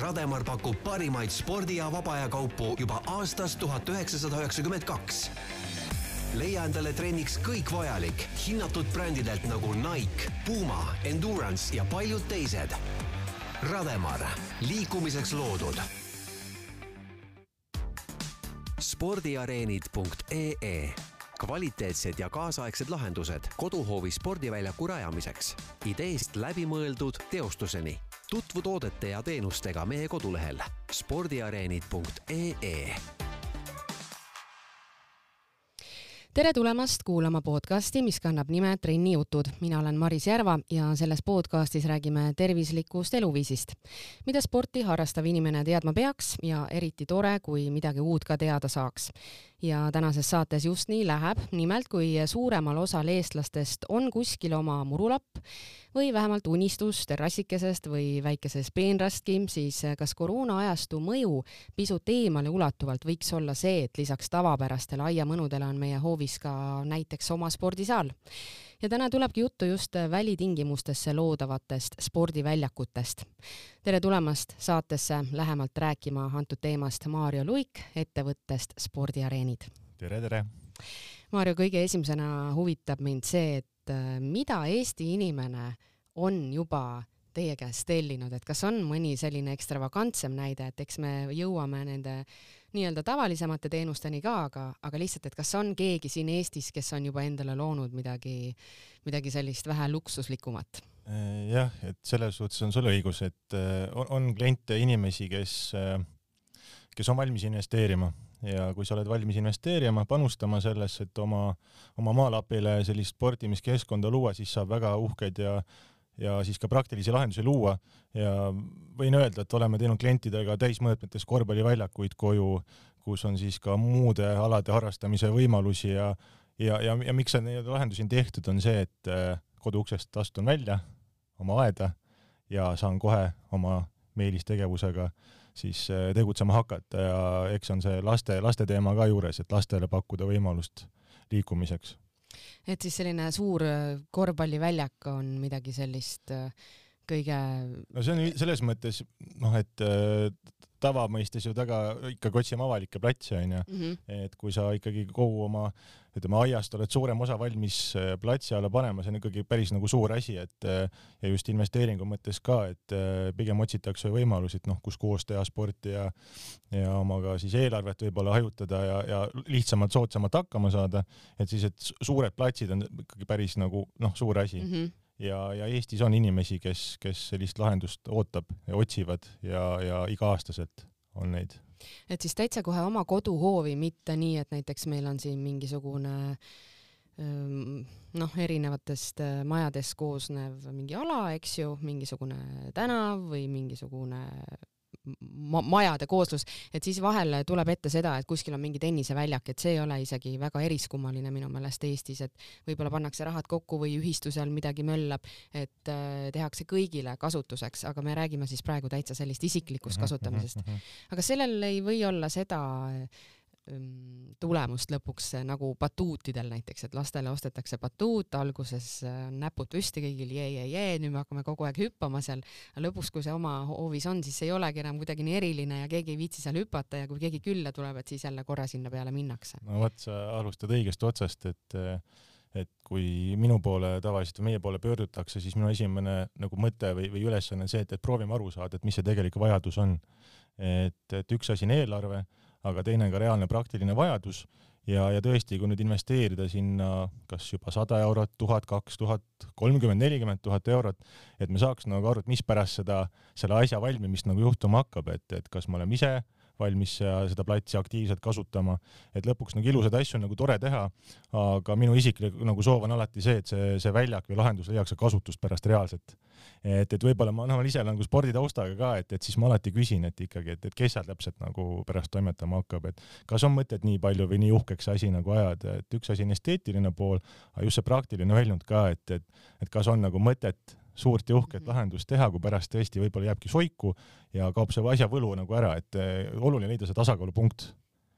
Rademar pakub parimaid spordi ja vaba aja kaupu juba aastast tuhat üheksasada üheksakümmend kaks. leia endale trenniks kõik vajalik hinnatud brändidelt nagu Nike, Puma, Endurance ja paljud teised. Rademar, liikumiseks loodud spordiareenid.ee kvaliteetsed ja kaasaegsed lahendused koduhoovi spordiväljaku rajamiseks. ideest läbimõeldud teostuseni. Tutvu toodete ja teenustega meie kodulehel spordiareenid.ee tere tulemast kuulama podcasti, mis kannab nime Trenni jutud. mina olen Maris Järva ja selles podcastis räägime tervislikust eluviisist, mida sporti harrastav inimene teadma peaks ja eriti tore, kui midagi uut ka teada saaks ja tänases saates just nii läheb, nimelt kui suuremal osal eestlastest on kuskil oma murulapp või vähemalt unistus terrassikesest või väikesest peenrastki, siis kas koroona ajastu mõju pisut eemale ulatuvalt võiks olla see, et lisaks tavapärastele aiamõnudele on meie hoovis ka näiteks oma spordisaal ja täna tulebki juttu just välitingimustesse loodavatest spordiväljakutest. tere tulemast saatesse lähemalt rääkima antud teemast Maarjo Luik ettevõttest Spordiareenid. tere, tere! Maarjo, kõige esimesena huvitab mind see, et äh, mida Eesti inimene on juba teie käest tellinud, et kas on mõni selline ekstravagantsem näide, et eks me jõuame nende nii-öelda tavalisemate teenusteni ka, aga, aga lihtsalt, et kas on keegi siin Eestis, kes on juba endale loonud midagi, midagi sellist vähe luksuslikumat? Äh, jah, et selles suhtes on sul õigus, et äh, on, on kliente, inimesi, kes, äh, kes on valmis investeerima ja kui sa oled valmis investeerima, panustama sellesse, et oma, oma maalapile sellist spordimiskeskkonda luua, siis saab väga uhkeid ja ja siis ka praktilisi lahendusi luua ja võin öelda, et oleme teinud klientidega täismõõtmetes korvpalliväljakuid koju, kus on siis ka muude alade harrastamise võimalusi ja ja, ja, ja miks see nii-öelda lahendusi on tehtud, on see, et äh, koduuksest astun välja oma aeda ja saan kohe oma meelistegevusega siis äh, tegutsema hakata ja eks on see laste, laste teema ka juures, et lastele pakkuda võimalust liikumiseks. Et siis selline suur äh, korvpalliväljak on midagi sellist kõige no see on selles mõttes noh, et tavamõistes ju taga ikkagi otsime avalikke platse onju mm, -hmm. et kui sa ikkagi kogu oma ütleme aiast oled suurem osa valmis äh, platsi alla panema, see on ikkagi päris nagu suur asi, et äh, ja just investeeringu mõttes ka, et äh, pigem otsitakse võimalusi, et noh, kus koos teha sporti ja ja omaga siis eelarvet võib-olla hajutada ja, ja lihtsamalt, soodsamalt hakkama saada, et siis, et suured platsid on ikkagi päris nagu noh, suur asi mm. -hmm ja, ja Eestis on inimesi, kes, kes sellist lahendust ootab ja otsivad ja, ja iga-aastaselt on neid. Et siis täitsa kohe oma koduhoovi, mitte nii, et näiteks meil on siin mingisugune ähm, noh, erinevatest äh, majadest koosnev mingi ala, eks ju, mingisugune tänav või mingisugune ma-, majade kooslus, et siis vahel tuleb ette seda, et kuskil on mingi tenniseväljak, et see ei ole isegi väga eriskummaline minu meelest Eestis, et võib-olla pannakse rahad kokku või ühistusel midagi möllab, et äh, tehakse kõigile kasutuseks, aga me räägime siis praegu täitsa sellist isiklikust mhm, mhm, kasutamisest. Mhm. aga sellel ei või olla seda äh, tulemust lõpuks nagu batuutidel näiteks, et lastele ostetakse batuut, alguses äh, näpud püsti kõigil jee, jee, jee, nüüd me hakkame kogu aeg hüppama seal, aga lõpuks, kui see oma hoovis on, siis ei olegi enam kuidagi nii eriline ja keegi ei viitsi seal hüpata ja kui keegi külla tuleb, et siis jälle korra sinna peale minnakse. no vot, sa alustad õigest otsast, et et kui minu poole tavaliselt või meie poole pöördutakse, siis minu esimene nagu mõte või, või ülesanne on see, et, et proovime aru saada, et mis see tegelik vajadus on. et, et üks asi on eelarve aga teine on ka reaalne praktiline vajadus. Ja, ja tõesti, kui nüüd investeerida sinna kas juba sada eurot, tuhat, kaks tuhat, kolmkümmend, nelikümmend tuhat eurot, et me saaks nagu aru, et mispärast seda, selle asja valmimist nagu juhtuma hakkab, et, et kas me oleme ise valmis seda platsi aktiivselt kasutama, et lõpuks nagu ilusaid asju on nagu tore teha, aga minu isiklik nagu soov on alati see, et see, see väljak või lahendus leiaks kasutust pärast reaalselt. et, et võib-olla ma, noh, ma ise olen nagu sporditaustaga ka, et, et siis ma alati küsin, et ikkagi, et, et kes seal täpselt nagu pärast toimetama hakkab, et kas on mõtet nii palju või nii uhkeks see asi nagu ajada, et üks asi on esteetiline pool, aga just see praktiline väljund ka, et, et, et kas on nagu mõtet suurt ja uhket mhm. lahendust teha, kui pärast tõesti võib-olla jääbki soiku ja kaob see asja võlu nagu ära, et eh, oluline leida see tasakaalupunkt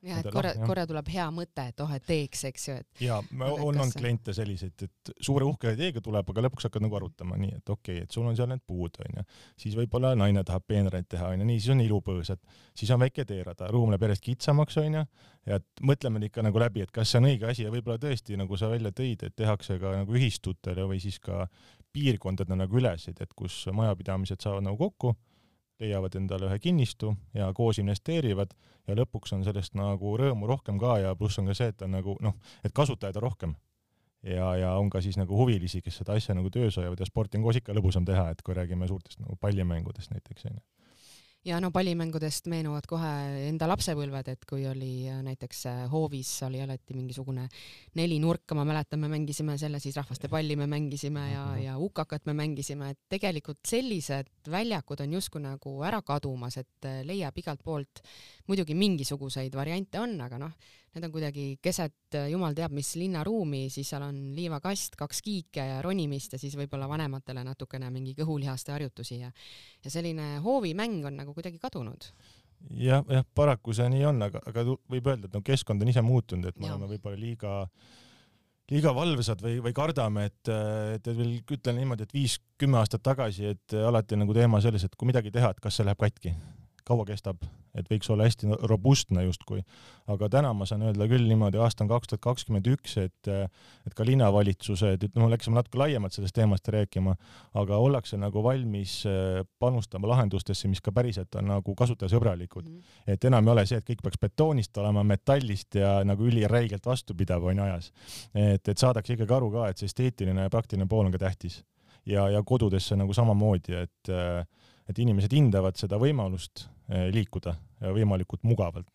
jah, et korra, korra tuleb hea mõte, et oh, et teeks, eks ju, et. ja on olnud kliente selliseid, et suure uhke ideega tuleb, aga lõpuks hakkad nagu arutama nii, et okei okay,, et sul on seal need puud, onju. siis võib-olla naine tahab peenraid teha, onju, nii, siis on ilupõõsad, siis on väike teerada, ruum läheb järjest kitsamaks, onju. ja et mõtleme ikka nagu läbi, et kas see on õige asi ja võib-olla tõesti, nagu sa välja tõid, et tehakse ka nagu ühistutele või siis ka piirkondadele nagu ülesid, et kus majapidamised saavad nagu kokku leiavad endale ühe kinnistu ja koos investeerivad ja lõpuks on sellest nagu rõõmu rohkem ka ja pluss on ka see, et on nagu noh, et kasutajaid on rohkem. ja, ja on ka siis nagu huvilisi, kes seda asja nagu töös hoiavad ja sporti on koos ikka lõbusam teha, et kui räägime suurtest nagu pallimängudest näiteks onju ja no pallimängudest meenuvad kohe enda lapsepõlved, et kui oli äh, näiteks äh, hoovis oli alati mingisugune nelinurka, ma mäletan, me mängisime selle siis rahvaste palli me mängisime ja, ja hukakat me mängisime, et tegelikult sellised väljakud on justkui nagu ära kadumas, et äh, leiab igalt poolt, muidugi mingisuguseid variante on, aga noh, need on kuidagi keset äh, jumal teab mis linnaruumi, siis seal on liivakast, kaks kiike ja ronimist ja siis võib-olla vanematele natukene mingi kõhulihaste harjutusi ja ja selline hoovimäng on nagu kuidagi kadunud. Jah, jah, paraku see nii on, aga, aga võib öelda, et no keskkond on ise muutunud, et me oleme võib-olla liiga liiga valvsad või, või kardame, et, et veel ütlen niimoodi, et viis-kümme aastat tagasi, et alati nagu teema selles, et kui midagi teha, et kas see läheb katki kaua kestab, et võiks olla hästi robustne justkui. aga täna ma saan öelda küll niimoodi, aasta on kaks tuhat kakskümmend üks, et et ka linnavalitsused, ütleme, läksime natuke laiemalt sellest teemast rääkima, aga ollakse nagu valmis äh, panustama lahendustesse, mis ka päriselt on nagu kasutajasõbralikud mm. -hmm. et enam ei ole see, et kõik peaks betoonist olema, metallist ja nagu üliräigelt vastupidav on ajas. et, et saadakse ikkagi aru ka, et see esteetiline ja praktiline pool on ka tähtis. ja, ja kodudesse nagu samamoodi, et äh, et inimesed hindavad seda võimalust eh, liikuda võimalikult mugavalt.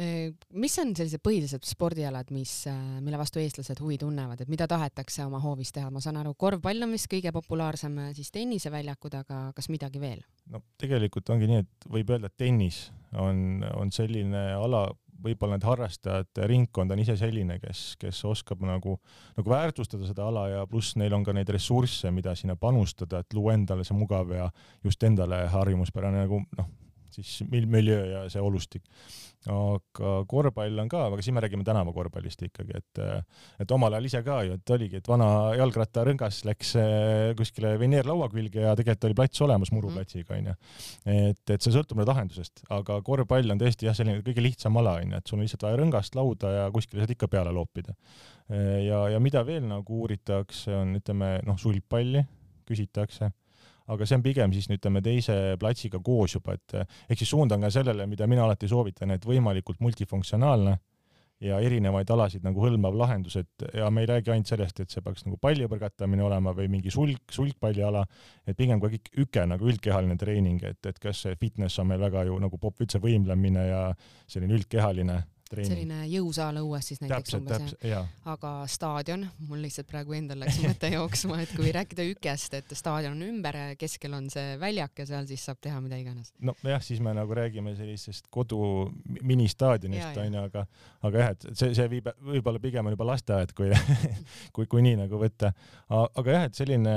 Eh, mis on sellised põhilised spordialad, mis, eh, mille vastu eestlased huvi tunnevad, et mida tahetakse oma hoovis teha, ma saan aru, korvpall on vist kõige populaarsem, siis tenniseväljakud, aga kas midagi veel? no tegelikult ongi nii, et võib öelda, et tennis on, on selline ala, võib-olla need harrastajate ringkond on ise selline, kes, kes oskab nagu, nagu väärtustada seda ala ja pluss neil on ka neid ressursse, mida sinna panustada, et luua endale see mugav ja just endale harjumuspärane nagu noh, siis mil-, miljöö ja see olustik aga korvpall on ka, aga siis me räägime tänavakorvpallist ikkagi, et et omal ajal ise ka ju, et oligi, et vana jalgrattarõngas läks eh, kuskile veneerlaua külge ja tegelikult oli plats olemas muruplatsiga onju. et, et see sõltub nüüd lahendusest, aga korvpall on tõesti jah, selline kõige lihtsam ala onju, et sul on lihtsalt vaja rõngast, lauda ja kuskile saad ikka peale loopida. ja, ja mida veel nagu uuritakse, on ütleme noh, sulgpalli küsitakse aga see on pigem siis ütleme teise platsiga koos juba, et ehk siis suund on ka sellele, mida mina alati soovitan, et võimalikult multifunktsionaalne ja erinevaid alasid nagu hõlmav lahendus, et ja me ei räägi ainult sellest, et see peaks nagu pallipõrgatamine olema või mingi sulg, sulgpalliala, et pigem ka üke nagu üldkehaline treening, et, et kas see fitness on meil väga ju nagu popp üldse võimlemine ja selline üldkehaline treening. selline jõusaal õues siis näiteks täpselt, umbes täpselt, jah. aga staadion, mul lihtsalt praegu endal läks mõte jooksma, et kui rääkida ükest, et staadion on ümber, keskel on see väljak ja seal siis saab teha mida iganes. nojah, siis me nagu räägime sellisest kodu ministaadionist onju, aga, aga jah, et see, see viib, võib-olla pigem on juba lasteaed, kui kui, kui nii nagu võtta. aga jah, et selline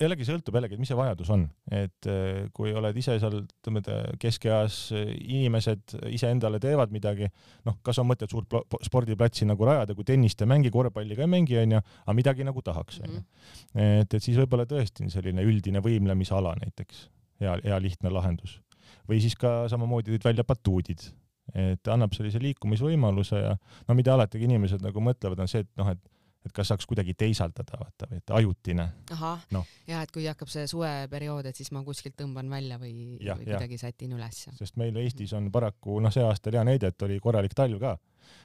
jällegi sõltub jällegi, et mis see vajadus on, et äh, kui oled ise seal, ütleme keskeas äh, inimesed iseendale teevad midagi, noh, kas on mõtet suurt spordiplatsi nagu rajada, kui tennist ei mängi, korvpalli ka ei mängi, onju, aga midagi nagu tahaks, onju. Mhm. et, et siis võib-olla tõesti selline üldine võimlemisala näiteks, hea, hea lihtne lahendus. või siis ka samamoodi tõid välja batuudid, et annab sellise liikumisvõimaluse ja no mida alati inimesed nagu mõtlevad, on see, et noh, et et kas saaks kuidagi teisaldada, vaata, või et ajutine. ahah no., ja et kui hakkab see suveperiood, et siis ma kuskilt tõmban välja või, või kuidagi sätin ülesse. sest meil Eestis on paraku, noh, see aasta hea näide, et oli korralik talv ka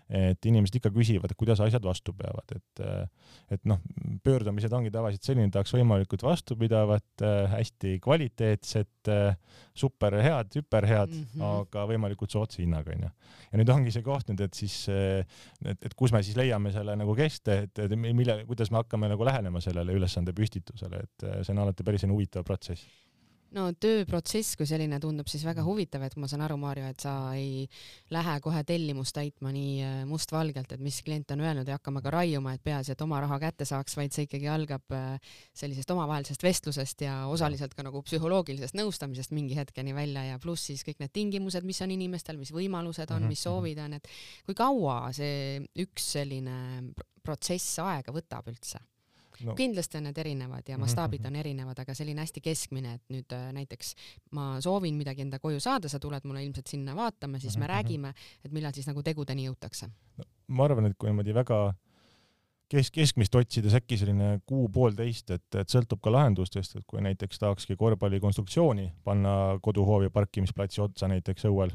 et inimesed ikka küsivad, et kuidas asjad vastu peavad, et et noh, pöördumised ongi tavaliselt selline, tahaks võimalikult vastupidavat, hästi kvaliteetset, superhead, hüperhead mm, -hmm. aga võimalikult soodsa hinnaga onju. ja nüüd ongi see koht nüüd, et siis, et, et kus me siis leiame selle nagu keste, et, et mille, kuidas me hakkame nagu lähenema sellele ülesande püstitusele, et see on alati päris huvitav protsess no tööprotsess kui selline tundub siis väga huvitav, et ma saan aru, Maarjo, et sa ei lähe kohe tellimust täitma nii äh, mustvalgelt, et mis klient on öelnud ja hakkama ka raiuma, et peaasi, et oma raha kätte saaks, vaid see ikkagi algab äh, sellisest omavahelisest vestlusest ja osaliselt ka nagu psühholoogilisest nõustamisest mingi hetkeni välja ja pluss siis kõik need tingimused, mis on inimestel, mis võimalused on, mis mhm, mhm. soovid on, et kui kaua see üks selline protsess aega võtab üldse? No. kindlasti on need erinevad ja mastaabid mhm, on erinevad, aga selline hästi keskmine, et nüüd äh, näiteks ma soovin midagi enda koju saada, sa tuled mulle ilmselt sinna vaatama, siis me mhm, räägime, et millal siis nagu tegudeni jõutakse no,. ma arvan, et kui niimoodi väga kes-, keskmist otsides äkki selline kuu-poolteist, et, et sõltub ka lahendustest, et kui näiteks tahakski korvpallikonstruktsiooni panna koduhoovi parkimisplatsi otsa näiteks õuel,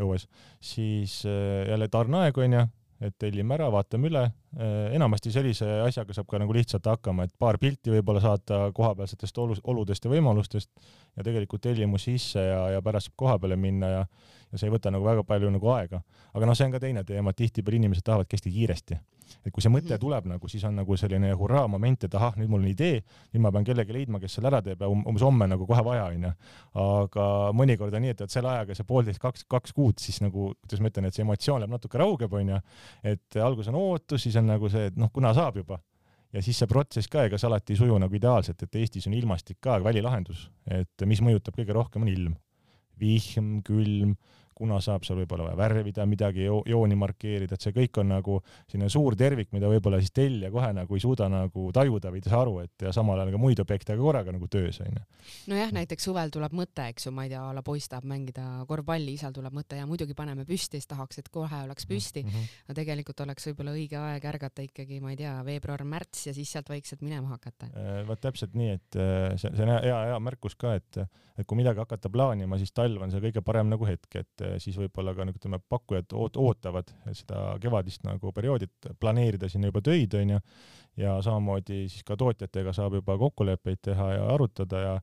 õues, siis äh, jälle tarneaeg onju, et tellime ära, vaatame üle, äh, enamasti sellise asjaga saab ka nagu lihtsalt hakkama, et paar pilti võib-olla saata kohapealsetest oludest ja võimalustest ja tegelikult tellimus sisse ja, ja pärast saab koha peale minna ja ja see ei võta nagu väga palju nagu aega. aga noh, see on ka teine teema, et tihtipeale inimesed tahavadki hästi kiiresti et kui see mõte mm -hmm. tuleb nagu, siis on nagu selline hurraa moment, et ahah, nüüd mul on idee, nüüd ma pean kellegi leidma, kes selle ära teeb ja um-, umbes homme nagu kohe vaja onju. aga mõnikord on nii, et, et selle ajaga see poolteist, kaks, kaks kuud siis nagu, kuidas ma ütlen, et see emotsioon läheb natuke raugeb onju, et algus on ootus, siis on nagu see, et noh, kuna saab juba ja siis see protsess ka, ega see alati ei suju nagu ideaalselt, et Eestis on ilmastik ka välilahendus, et mis mõjutab kõige rohkem, on ilm. vihm, külm kuna saab seal võib-olla vaja värvida midagi jo, jooni markeerida, et see kõik on nagu selline suur tervik, mida võib-olla siis tellija kohe nagu ei suuda nagu tajuda või ei saa aru, et ja samal ajal ka muid objekte ka korraga nagu töös onju. nojah, näiteks suvel tuleb mõte, eks ju, ma ei tea, a la poiss tahab mängida korvpalli, isal tuleb mõte ja muidugi paneme püsti, siis tahaks, et kohe oleks püsti mm. -hmm. aga tegelikult oleks võib-olla õige aeg ärgata ikkagi, ma ei tea, veebruar-märts ja siis sealt vaikselt minema hakata. Äh, vot täpselt nii, et äh, see, see on hea, hea märkus ka, et, et kui midagi hakata plaanima, siis talv on see kõige parem nagu hetk, et siis võib-olla ka nagu ütleme, pakkujad oot-, ootavad seda kevadist nagu perioodit, planeerida sinna juba töid, onju, ja samamoodi siis ka tootjatega saab juba kokkuleppeid teha ja arutada ja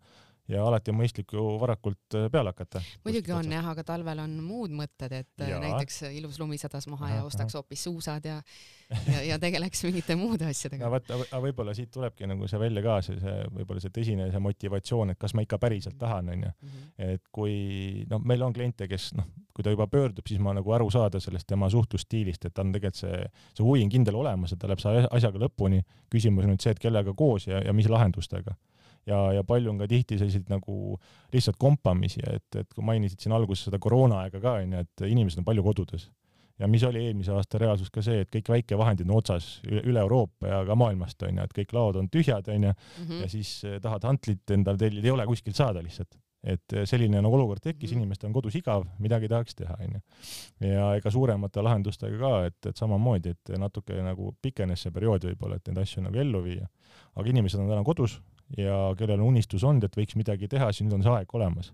ja alati on mõistlik ju varakult äh, peale hakata. muidugi on jah, aga talvel on muud mõtted, et äh, ja. näiteks ilus lumi sadas maha ja ostaks hoopis suusad ja ja, ja tegeleks mingite muude asjadega. vot, aga võib-olla siit tulebki nagu see välja ka, see, see võib-olla see tõsine see motivatsioon, et kas ma ikka päriselt tahan, onju. Mhm. et kui noh, meil on kliente, kes noh, kui ta juba pöördub, siis ma nagu aru saada sellest tema suhtlusstiilist, et ta on tegelikult see, see huvi on kindel olemas ja ta läheb selle asjaga lõpuni. küsimus on nüüd see, et kellega koos ja, ja mis lahendustega ja, ja palju on ka tihti selliseid nagu lihtsalt kompamisi, et, et kui mainisid siin alguses seda koroonaaega ka onju, et inimesed on palju kodudes. ja mis oli eelmise aasta reaalsus ka see, et kõik väikevahendid on otsas üle, Euroopa ja ka maailmast onju, et kõik laod on tühjad onju mm -hmm. ja siis eh, tahad hantlit endale tellida, ei ole kuskilt saada lihtsalt et eh, selline nagu olukord tekkis, mhm. inimestel on kodus igav, midagi tahaks teha, onju. ja ega suuremate lahendustega ka, et, et samamoodi, et natuke nagu pikenes see periood võib-olla, et neid asju nagu ellu viia. aga inimesed on täna kodus, ja kellel on unistus olnud, et võiks midagi teha, siis nüüd on see aeg olemas.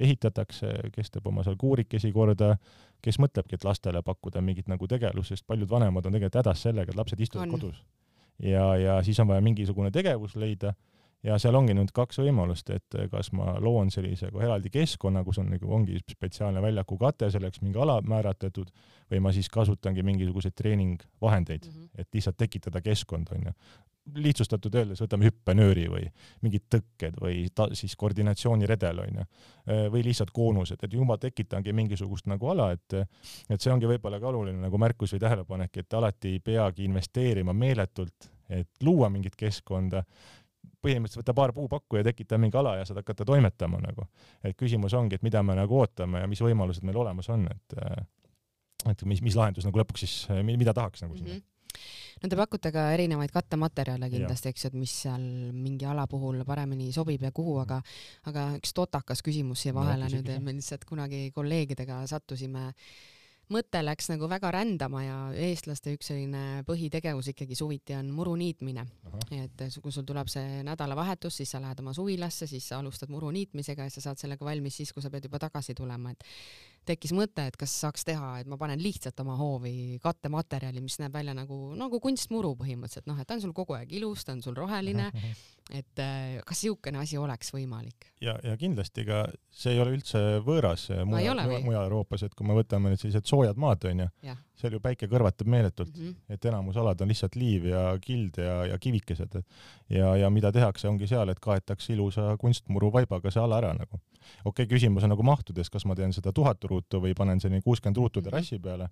ehitatakse, kes teeb oma seal kuurikesi korda, kes mõtlebki, et lastele pakkuda mingit nagu tegelust, sest paljud vanemad on tegelikult hädas sellega, et lapsed istuvad on. kodus. ja, ja siis on vaja mingisugune tegevus leida ja seal ongi nüüd kaks võimalust, et kas ma loon sellise kohe eraldi keskkonna, kus on nagu, ongi spetsiaalne väljaku kate selleks mingi ala määratletud, või ma siis kasutangi mingisuguseid treeningvahendeid mm, -hmm. et lihtsalt tekitada keskkond, onju lihtsustatud öeldes võtame hüppenööri või mingid tõkked või ta, siis koordinatsiooniredel onju, või lihtsalt koonused, et juba tekitangi mingisugust nagu ala, et et see ongi võib-olla ka oluline nagu märkus või tähelepanek, et alati ei peagi investeerima meeletult, et luua mingit keskkonda, põhimõtteliselt võta paar puupakku ja tekita mingi ala ja saad hakata toimetama nagu. et küsimus ongi, et mida me nagu ootame ja mis võimalused meil olemas on, et et mis, mis lahendus nagu lõpuks siis, mida tahaks nagu sinna mm. -hmm no te pakute ka erinevaid kattematerjale kindlasti, eks ju, et mis seal mingi ala puhul paremini sobib ja kuhu, aga, aga üks totakas küsimus siia vahele no, nüüd, et me lihtsalt kunagi kolleegidega sattusime mõte läks nagu väga rändama ja eestlaste üks selline põhitegevus ikkagi suviti on muru niitmine. et kui sul tuleb see nädalavahetus, siis sa lähed oma suvilasse, siis sa alustad muru niitmisega ja sa saad sellega valmis siis, kui sa pead juba tagasi tulema, et tekkis mõte, et kas saaks teha, et ma panen lihtsalt oma hoovi kattematerjali, mis näeb välja nagu, nagu kunstmuru põhimõtteliselt, noh, et ta on sul kogu aeg ilus, ta on sul roheline et äh, kas niisugune asi oleks võimalik? ja, ja kindlasti ka see ei ole üldse võõras mujal, mujal Euroopas, et kui me võtame nüüd sellised soojad maad, onju, seal ju päike kõrvatab meeletult mm, -hmm. et enamus alad on lihtsalt liiv ja kild ja, ja kivikesed. ja, ja mida tehakse, ongi seal, et kaetakse ilusa kunstmuru vaibaga see ala ära nagu. okei okay,, küsimus on nagu mahtudes, kas ma teen seda tuhat ruutu või panen selline kuuskümmend ruutu terrassi peale,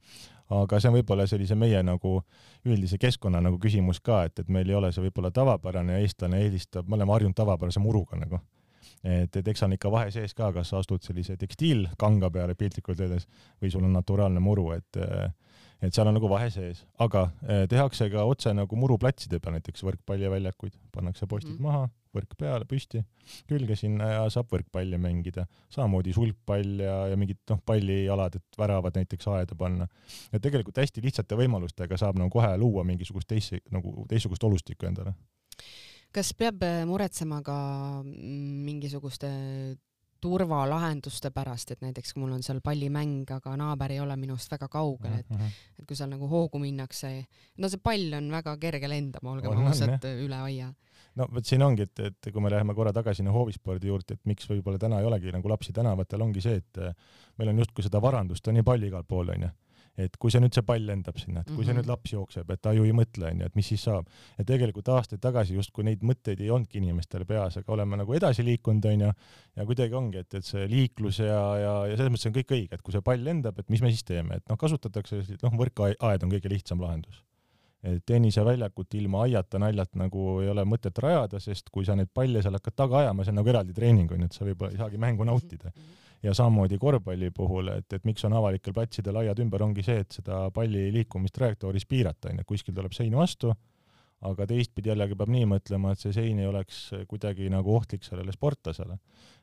aga see on võib-olla sellise meie nagu üldise keskkonna nagu küsimus ka, et, et meil ei ole see võib-olla tavapärane ja eestlane eelistab, me oleme harjunud tavapärase muruga nagu. Et, et eks on ikka vahe sees ka, kas sa astud sellise tekstiilkanga peale piltlikult öeldes või sul on naturaalne muru, et et seal on nagu vahe sees, aga eh, tehakse ka otse nagu muruplatside peal näiteks võrkpalliväljakuid, pannakse postid mm maha, võrk peale, püsti, külge sinna ja saab võrkpalli mängida. samamoodi sulgpall ja, ja mingid noh, pallialad, et väravad näiteks aeda panna. et tegelikult hästi lihtsate võimalustega saab nagu kohe luua mingisugust teist nagu teistsugust olustikku endale kas peab muretsema ka mingisuguste turvalahenduste pärast, et näiteks kui mul on seal pallimäng, aga naaber ei ole minust väga kaugel, et mm -hmm. et kui seal nagu hoogu minnakse, no see pall on väga kerge lendama, olgem ausad, üle aia. no vot siin ongi, et, et kui me läheme korra tagasi sinna hoovispordi juurde, et miks võib-olla täna ei olegi nagu lapsi tänavatel, ongi see, et meil on justkui seda varandust on nii palju igal pool onju et kui see nüüd see pall lendab sinna, et kui mm -hmm. see nüüd mhm. laps jookseb, et ta ju ei mõtle, onju, et mis siis saab. ja tegelikult aastaid tagasi justkui neid mõtteid ei olnudki inimestel peas, aga oleme nagu edasi liikunud, onju, ja kuidagi ongi, et, et see liiklus ja, ja, ja selles mõttes on kõik õige, et kui see pall lendab, et mis me siis teeme, et noh, kasutatakse, noh, võrkaed on kõige lihtsam lahendus et tenniseväljakut ilma aiata naljalt nagu ei ole mõtet rajada, sest kui sa neid palle seal hakkad taga ajama, see on nagu eraldi treening onju, et sa võib-olla ei saagi mängu nautida mm. -hmm ja samamoodi korvpalli puhul, et, et miks on avalikel platsidel aiad ümber, ongi see, et seda palli liikumist trajektooris piirata, onju, kuskil tuleb sein vastu, aga teistpidi jällegi peab nii mõtlema, et see sein ei oleks kuidagi nagu ohtlik sellele sportlasele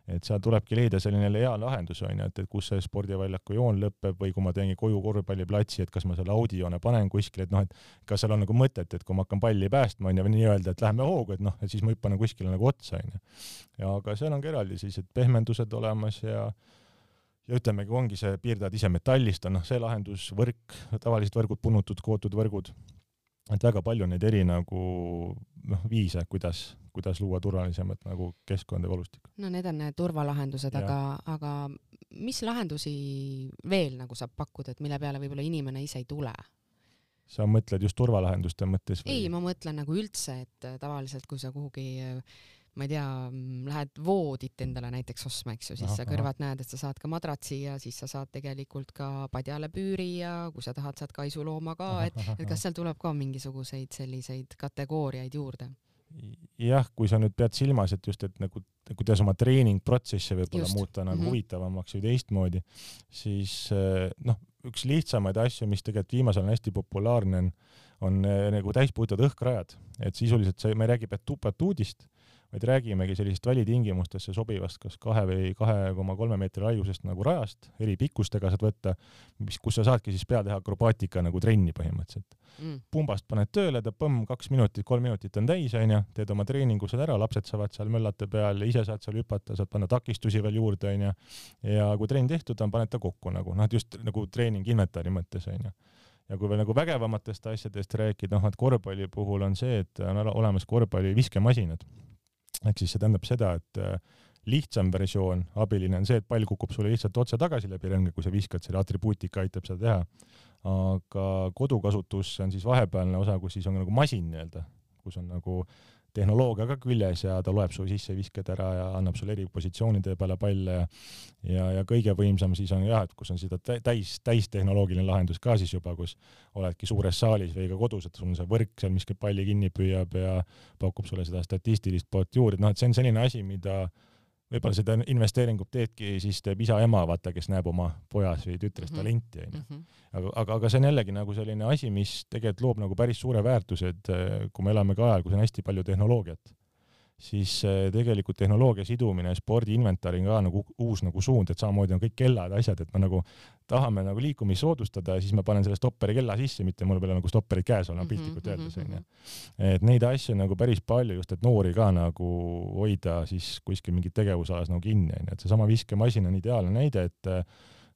et seal tulebki leida selline hea lahendus onju, et, et kus see spordiväljaku joon lõpeb või kui ma teengi koju korvpalliplatsi, et kas ma selle audijoone panen kuskile, et noh, et kas seal on nagu mõtet, et kui ma hakkan palli päästma onju või nii-öelda, et läheme hoogu, et noh, et siis ma hüppan kuskile nagu otsa onju. aga seal on ka eraldi sellised pehmendused olemas ja ja ütlemegi, ongi see, piirdajad ise metallist on noh, see lahendus, võrk, tavalised võrgud, punnutud, kootud võrgud, et väga palju neid eri nagu noh, viise, kuidas kuidas luua turvalisemat nagu keskkonda ja volustikku. no need on need turvalahendused, aga, aga mis lahendusi veel nagu saab pakkuda, et mille peale võib-olla inimene ise ei tule? sa mõtled just turvalahenduste mõttes või? ei, ma mõtlen nagu üldse, et tavaliselt kui sa kuhugi ma ei tea, lähed voodit endale näiteks ostma, eks ju, siis aha, sa kõrvalt aha. näed, et sa saad ka madratsi ja siis sa saad tegelikult ka padjale püüri ja kui sa tahad, saad kaisulooma ka, et, et kas seal tuleb ka mingisuguseid selliseid kategooriaid juurde? jah, kui sa nüüd pead silmas, et just, et nagu kuidas oma treeningprotsessi võib-olla muuta nagu mm -hmm. huvitavamaks või teistmoodi, siis eh, noh, üks lihtsamaid asju, mis tegelikult viimasel ajal hästi populaarne on, on eh, nagu täispuhtad õhkrajad, et sisuliselt see, me ei räägi batuudist, vaid räägimegi sellisest välitingimustesse sobivast kas kahe või kahe koma kolme meetri laiusest nagu rajast, eri pikkustega saad võtta, mis, kus sa saadki siis peale teha akrobaatika nagu trenni põhimõtteliselt. Mm.. pumbast paned tööle, ta põmm, kaks minutit, kolm minutit on täis, onju, teed oma treeningu seal ära, lapsed saavad seal möllata peal, ise saad seal hüpata, saad panna takistusi veel juurde, onju. ja kui trenn tehtud on, paned ta kokku nagu noh, et just nagu treening inventari mõttes, onju. Ja kui veel nagu vägevamatest asjadest rääkida, noh, et korvpalli puhul on see, et on olemas korvpalli viskemasinad ehk siis see tähendab seda, et äh, lihtsam versioon, abiline on see, et pall kukub sulle lihtsalt otse tagasi läbi rõnge, kui sa viskad, selle atribuutika aitab seda teha. aga kodukasutus on siis vahepealne osa, kus siis on nagu masin nii-öelda, kus on nagu tehnoloogia ka küljes ja ta loeb su sissevisked ära ja annab sulle eri positsioonide peale palle ja ja, ja kõige võimsam siis on jah, et kus on seda täis, täistehnoloogiline lahendus ka siis juba, kus oledki suures saalis või ka kodus, et sul on see võrk seal, mis palli kinni püüab ja pakub sulle seda statistilist poolt juurde, noh, et see on selline asi, mida võib-olla seda investeeringut teedki, siis teeb isa-ema, vaata, kes näeb oma pojas või tütres mm -hmm. talenti, onju. Mhm. aga, aga, aga see on jällegi nagu selline asi, mis tegelikult loob nagu päris suure väärtuse, et eh, kui me elame ka ajal, kus on hästi palju tehnoloogiat siis äh, tegelikult tehnoloogia sidumine spordiinventari ka nagu uus nagu suund, et samamoodi on kõik kellad, asjad, et me nagu tahame nagu liikumist soodustada ja siis ma panen selle stopperi kella sisse, mitte mul peab nagu stopperid käes olema -hmm, piltlikult öeldes onju -hmm.. et neid asju nagu päris palju just, et noori ka nagu hoida siis kuskil mingit tegevusalas nagu kinni onju, et seesama viskemasin on ideaalne näide, et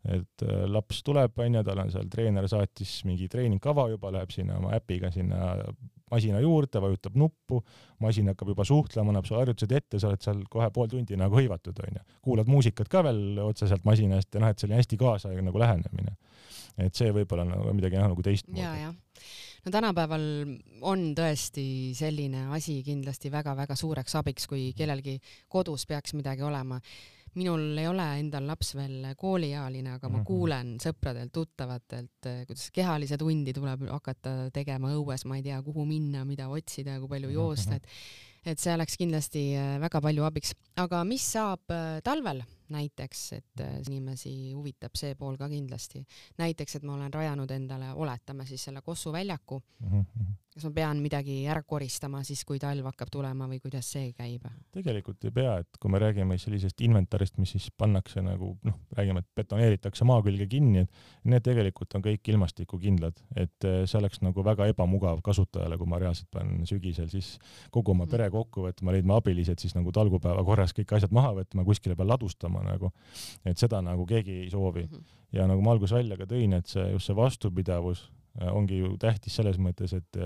et laps tuleb, onju, tal on seal treener saatis mingi treeningkava juba, läheb sinna oma äpiga sinna masina juurde, vajutab nuppu, masin hakkab juba suhtlema, annab sulle harjutused ette, sa oled seal kohe pool tundi nagu hõivatud, onju. kuulad muusikat ka veel otseselt masinast ja noh, et selline hästi kaasaegne nagu lähenemine. et see võib-olla nagu midagi jah, nagu teistmoodi. no tänapäeval on tõesti selline asi kindlasti väga-väga suureks abiks, kui kellelgi kodus peaks midagi olema minul ei ole endal laps veel kooliealine, aga ma mhm. kuulen sõpradelt, tuttavatelt, eh, kuidas kehalise tundi tuleb hakata tegema õues, ma ei tea, kuhu minna, mida otsida, kui palju mhm, joosta, mhm. et et see oleks kindlasti eh, väga palju abiks. aga mis saab eh, talvel näiteks, et inimesi huvitab see pool ka kindlasti. näiteks, et ma olen rajanud endale, oletame siis selle Kossu väljaku mm. -hmm kas ma pean midagi ära koristama siis, kui talv hakkab tulema või kuidas see käib? tegelikult ei pea, et kui me räägime sellisest inventarist, mis siis pannakse nagu noh, räägime, et betoneeritakse maa külge kinni, et need tegelikult on kõik ilmastikukindlad, et eh, see oleks nagu väga ebamugav kasutajale, kui ma reaalselt pean sügisel siis kogu oma pere mhm. kokku võtma, leidma abilised siis nagu talgupäeva korras kõik asjad maha võtma, kuskile peal ladustama nagu, et seda nagu keegi ei soovi mm. -hmm. ja nagu ma alguses välja ka tõin, et see just see vastupidavus Äh, ongi ju tähtis selles mõttes, et,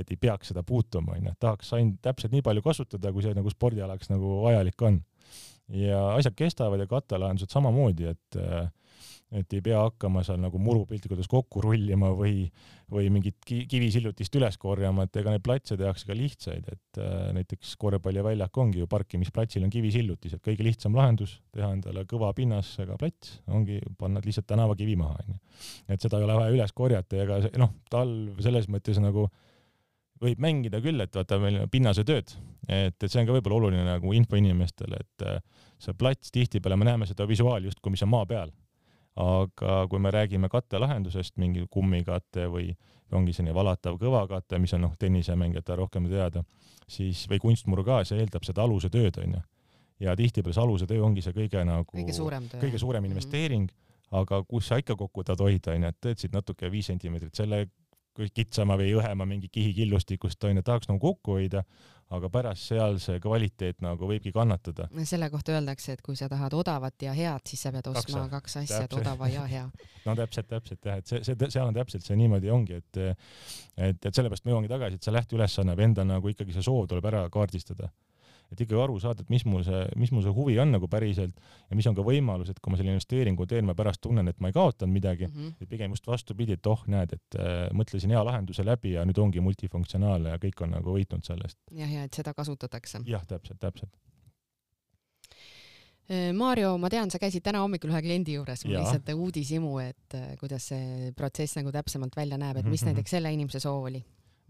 et ei peaks seda puutuma, onju, et tahaks ainult täpselt nii palju kasutada, kui see nagu spordialaks nagu vajalik on. ja asjad kestavad ja kattelahendused samamoodi, et äh, et ei pea hakkama seal nagu muru piltlikult öeldes kokku rullima või, või mingit kivisillutist üles korjama, et ega neid platse tehakse ka lihtsaid, et äh, näiteks korvpalliväljak ongi ju parkimisplatsil on kivisillutis, et kõige lihtsam lahendus, teha endale kõva pinnasega plats, ongi panna lihtsalt tänavakivi maha, onju. et seda ei ole vaja üles korjata ja ega noh, talv selles mõttes nagu võib mängida küll, et vaata meil pinnasetööd, et, et see on ka võib-olla oluline nagu info inimestele, et äh, see plats tihtipeale me näeme seda visuaali justkui, mis on maa peal aga kui me räägime kattelahendusest, mingi kummikate või ongi selline valatav kõvakate, mis on noh, tennisemängijatele rohkem teada, siis või kunstmuru ka, see eeldab seda aluse tööd, onju. ja tihtipeale see aluse töö ongi see kõige nagu kõige suurem, töö. kõige suurem mhm. investeering mm, -hmm. aga kus sa ikka kokku tahad hoida, onju, et teed siit natuke viis sentimeetrit selle kitsama või õhema mingi kihi killustikust onju, tahaks nagu kokku hoida, aga pärast seal see kvaliteet nagu võibki kannatada. selle kohta öeldakse, et kui sa tahad odavat ja head, siis sa pead ostma kaks, kaks asja, et odava ja hea. no täpselt, täpselt jah, et see, see, seal on täpselt see niimoodi ongi, et et, et sellepärast ma jõuangi tagasi, et see lähteülesanne või enda nagu ikkagi see soov tuleb ära kaardistada et ikkagi aru saada, et mis mul see, mis mul see huvi on nagu päriselt ja mis on ka võimalus, et kui ma selle investeeringu teen, ma pärast tunnen, et ma ei kaotanud midagi mm, -hmm. et pigem just vastupidi, et oh, näed, et äh, mõtlesin hea lahenduse läbi ja nüüd ongi multifunktsionaalne ja kõik on nagu võitnud sellest. jah, ja et seda kasutatakse. jah, täpselt, täpselt äh, Maarjo, ma tean, sa käisid täna hommikul ühe kliendi juures, mul lihtsalt uudishimu, et äh, kuidas see protsess nagu täpsemalt välja näeb, et mis mm -hmm. näiteks selle inimese soov oli?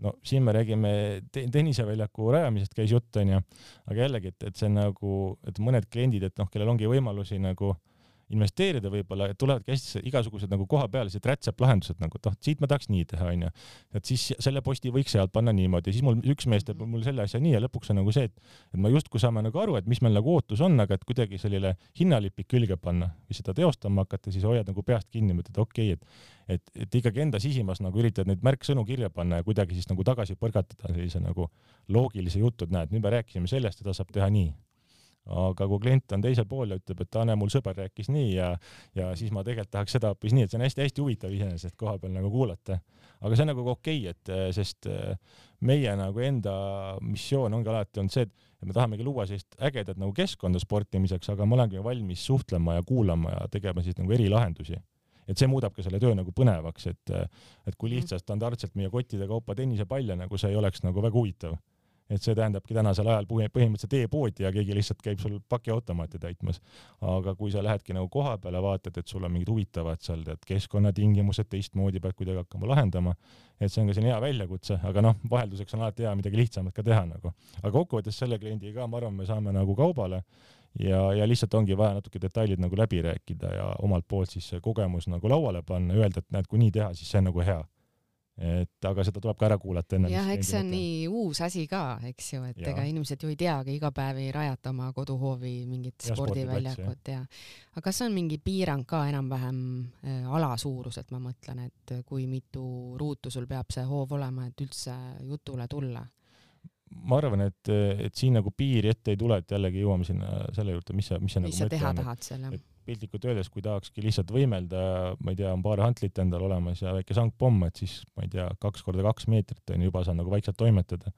No siin me räägime te tenniseväljaku rajamisest käis jutt onju, aga jällegi, et, et see nagu, et mõned kliendid, et noh, kellel ongi võimalusi nagu äh, investeerida võib-olla, et tulevadki hästi igasugused nagu kohapealsed rätseplahendused nagu, et noh, siit ma tahaks nii teha, onju. et siis selle posti võiks sealt panna niimoodi, siis mul üks mees teeb mul selle asja nii ja lõpuks on nagu see, et, et ma justkui saame nagu aru, et mis meil nagu ootus on, aga et kuidagi selline hinnalipik külge panna või seda teostama hakata, siis hoiad nagu peast kinni, mõtled okei okay,, et et, et ikkagi enda sisimas nagu üritad neid märksõnu kirja panna ja kuidagi siis nagu tagasi põrgatada sellise nagu loogilise jutu, et näed, nüüd me rääkisime sellest, seda saab teha nii aga kui klient on teisel pool ja ütleb, et Ane, mul sõber rääkis nii ja, ja siis ma tegelikult tahaks seda hoopis nii, et see on hästi-hästi huvitav iseenesest koha peal nagu kuulata. aga see on nagu okei okay,, et eh, sest eh, meie nagu enda missioon ongi alati olnud see, et me tahamegi luua sellist ägedat nagu keskkonda sportimiseks, aga ma olengi valmis suhtlema ja kuulama ja tegema siis nagu erilahendusi et see muudab ka selle töö nagu põnevaks, et, et kui mhm. lihtsalt standardselt meie kottide kaupa tennisepalle nagu see ei oleks nagu väga huvitav et see tähendabki tänasel ajal põhimõtteliselt e-poodi ja keegi lihtsalt käib sul pakiautomaati täitmas. aga kui sa lähedki nagu koha peale, vaatad, et sul on mingid huvitavad seal tead keskkonnatingimused teistmoodi pead kuidagi hakkama lahendama, et see on ka selline hea väljakutse, aga noh, vahelduseks on alati hea midagi lihtsamat ka teha nagu. aga kokkuvõttes selle kliendiga ka, ma arvan, me saame nagu kaubale ja, ja lihtsalt ongi vaja natuke detailid nagu läbi rääkida ja omalt poolt siis see kogemus nagu lauale panna, öelda, et näed, kui nii teha, siis see on nagu hea et aga seda tuleb ka ära kuulata enne. jah, eks see on nii uus asi ka, eks ju, et ja. ega inimesed ju ei teagi, iga päev ei rajata oma koduhoovi mingit ja, spordiväljakut ja aga kas on mingi piirang ka enam-vähem äh, ala suuruselt, ma mõtlen, et kui mitu ruutu sul peab see hoov olema, et üldse jutule tulla? ma arvan, et, et siin nagu piiri ette ei tule, et jällegi jõuame sinna selle juurde, mis sa, mis sa mis nagu sa teha tahad seal, jah? Piltlikult öeldes, kui tahakski lihtsalt võimelda, ma ei tea, on paar hantlit endal olemas ja väike sangpomm, et siis ma ei tea, kaks korda kaks meetrit on ju, juba saan nagu vaikselt toimetada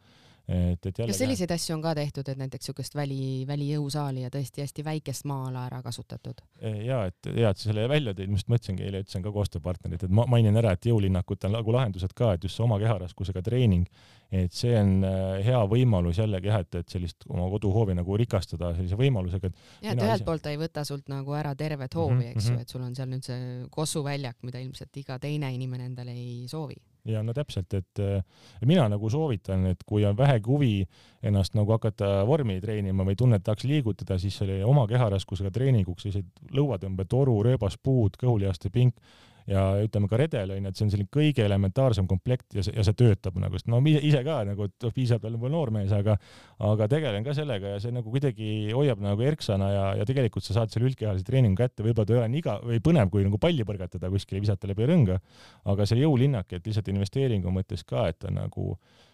et, et jälle. kas selliseid asju on ka tehtud, et näiteks niisugust väli, välijõusaali ja tõesti hästi väikest maa-ala ära kasutatud? ja et hea, et sa selle välja tõid, ma just mõtlesingi eile, ütlesin ka koostööpartnerid, et ma mainin ära, et jõulinnakut on nagu lahendused ka, et just see oma keharaskusega treening, et see on äh, hea võimalus jällegi jah, et, et sellist oma koduhoovi nagu rikastada sellise võimalusega, et. jah, et ühelt ise... poolt ta ei võta sult nagu ära tervet hoovi mm, -hmm. eks ju, mhm. et sul on seal nüüd see kossuväljak, mida ilmselt iga teine inimene endale ei soovi ja no täpselt, et mina nagu soovitan, et kui on vähegi huvi ennast nagu hakata vormi treenima või tunned, tahaks liigutada, siis selle oma keharaskusega treeninguks sellised lõuatõmbetoru, rööbaspuud, kõhulihaste pink ja ütleme ka redel onju, et see on selline kõige elementaarsem komplekt ja see, ja see töötab nagu, sest no ise ka nagu, et oh, piisab veel võib-olla noormees, aga aga tegelen ka sellega ja see nagu kuidagi hoiab nagu erksana ja, ja tegelikult sa saad selle üldkehalise treeningu kätte, võib-olla ta ei ole nii iga või põnev, kui nagu palli põrgatada kuskile, visata läbi rõnga, aga see jõulinnak, et lihtsalt investeeringu mõttes ka, et ta nagu Äh,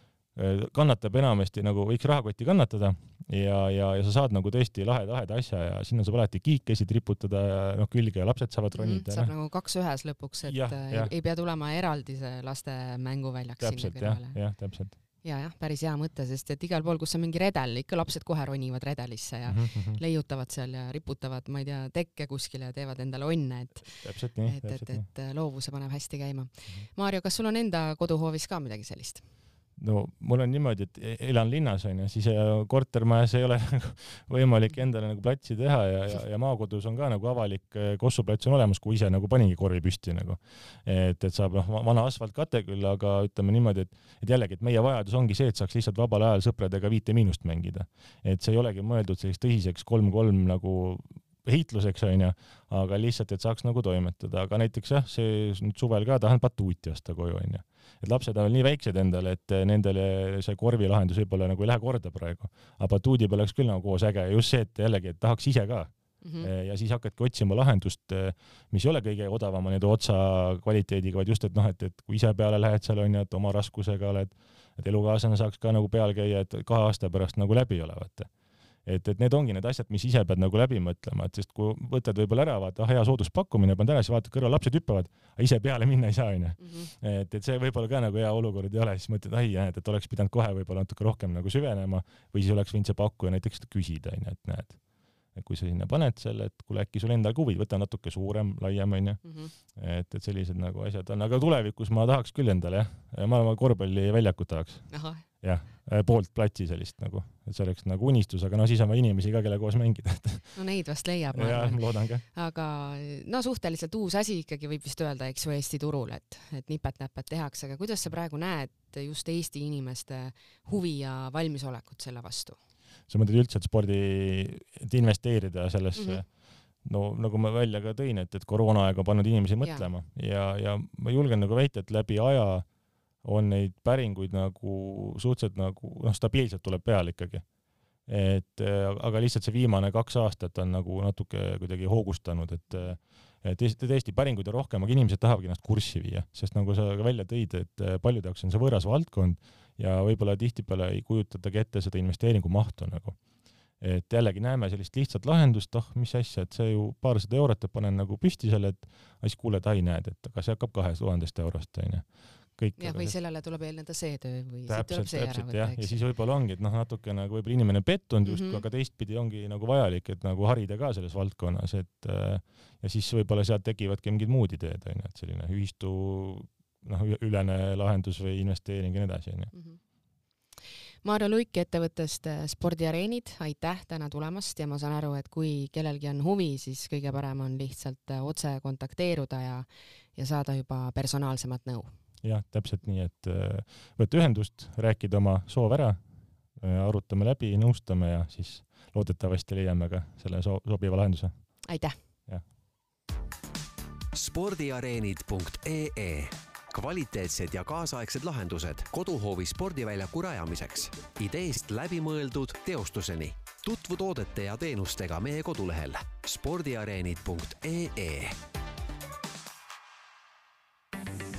kannatab enamasti nagu võiks rahakotti kannatada ja, ja, ja sa saad nagu tõesti laheda-laheda asja ja sinna saab alati kiikesid riputada ja noh, külge ja lapsed saavad mhm, ronida mm,. saab noh. nagu kaks ühes lõpuks, et ja, äh, ja. Ei, ei pea tulema eraldi see laste mänguväljak sinna kõrvale. jah, täpselt ja jah, päris hea mõte, sest et igal pool, kus on mingi redel, ikka lapsed kohe ronivad redelisse ja mm -hmm. leiutavad seal ja riputavad, ma ei tea, tekke kuskile ja teevad endale onne, et täpselt nii, et, et, et loovuse paneb hästi käima mm. -hmm. Maarjo, kas sul on enda koduhoovis ka midagi sellist? No mul on niimoodi, et e-, elan linnas onju, siis kortermajas ei ole nagu võimalik endale nagu platsi teha ja, ja, ja maakodus on ka nagu avalik e, kossuplats on olemas, kui ise nagu paningi korvi püsti nagu. et, et saab noh, vana asfaltkate küll, aga ütleme niimoodi, et, et jällegi, et meie vajadus ongi see, et saaks lihtsalt vabal ajal sõpradega Viite Miinust mängida. et see ei olegi mõeldud selliseks tõsiseks kolm-kolm nagu heitluseks onju, aga lihtsalt, et saaks nagu toimetada, aga näiteks jah, see nüüd suvel ka tahan batuuti osta koju onju. Et lapsed on veel nii väiksed endale, et nendele see korvilahendus võib-olla nagu ei lähe korda praegu, aga batuudi peal oleks küll nagu koos äge. Ja just see, et jällegi, et tahaks ise ka. Mm -hmm. ja siis hakkadki otsima lahendust, mis ei ole kõige odavama nii-öelda otsa kvaliteediga, vaid just, et noh, et, et kui ise peale lähed seal onju, et oma raskusega oled, et elukaaslane saaks ka nagu peal käia, et kahe aasta pärast nagu läbi ole, vaata et, et need ongi need asjad, mis ise pead nagu läbi mõtlema, et sest kui võtad võib-olla ära, vaata, ah hea sooduspakkumine, paned ära, siis vaatad kõrval, lapsed hüppavad, aga ise peale minna ei saa, onju. Mhm. et, et see võib-olla ka nagu hea olukord ei ole, siis mõtled, ai, näed, et oleks pidanud kohe võib-olla natuke rohkem nagu süvenema või siis oleks võinud see pakkuja näiteks küsida, onju, et näed et kui sa sinna paned selle, et kuule, äkki sul endal ka huvi, võta natuke suurem, laiem onju. -hmm. et, et sellised nagu asjad on, aga tulevikus ma tahaks küll endale jah, ma korvpalliväljakut tahaks. Jah, äh, poolt platsi sellist nagu, et see oleks nagu unistus, aga no siis on vaja inimesi ka, kelle koos mängida, no neid vast leiab. jah, loodan ka. aga no suhteliselt uus asi ikkagi võib vist öelda, eks ju, Eesti turul, et, et nipet-näpet tehakse, aga kuidas sa praegu näed just Eesti inimeste huvi ja valmisolekut selle vastu? sa mõtled üldse, et spordi, et investeerida sellesse mm, -hmm. no nagu ma välja ka tõin, et, et koroonaaeg on pannud inimesi mõtlema ja, ja, ja ma julgen nagu väita, et läbi aja on neid päringuid nagu suhteliselt nagu noh, stabiilselt tuleb peale ikkagi. et aga lihtsalt see viimane kaks aastat on nagu natuke kuidagi hoogustanud, et et tõesti päringuid on rohkem, aga inimesed tahavadki ennast kurssi viia, sest nagu sa välja tõid, et paljude jaoks on see võõras valdkond ja võib-olla tihtipeale ei kujutatagi ette seda investeeringu mahtu nagu. et jällegi näeme sellist lihtsat lahendust, oh mis asja, et see ju paarsada eurot, et panen nagu püsti selle, et siis kuuled, ai näed, et aga see hakkab kahest tuhandest eurost onju kõik. jah, või sellele tuleb eelneda see töö või täpselt, täpselt jah, ja siis võib-olla ongi, et noh, natuke nagu võib-olla inimene pettunud justkui mm, -hmm. aga teistpidi ongi nagu vajalik, et nagu harida ka selles valdkonnas, et äh, ja siis võib-olla sealt tekivadki mingid muud ideed onju, et selline ühistu noh, ülene lahendus või investeering ja nii edasi, onju. Mhm. Maarja Luik ettevõttest äh, Spordiareenid, aitäh täna tulemast ja ma saan aru, et kui kellelgi on huvi, siis kõige parem on lihtsalt äh, otse kontakteeruda ja, ja saada juba personaalsemat nõu. Jah, täpselt nii, et äh, võtta ühendust, rääkida oma soov ära, arutame läbi, nõustame ja siis loodetavasti leiame ka selle so sobiva lahenduse. aitäh! spordiareenid.ee kvaliteetsed ja kaasaegsed lahendused koduhoovi spordiväljaku rajamiseks. ideest läbimõeldud teostuseni. tutvu toodete ja teenustega meie kodulehel spordiareenid.ee.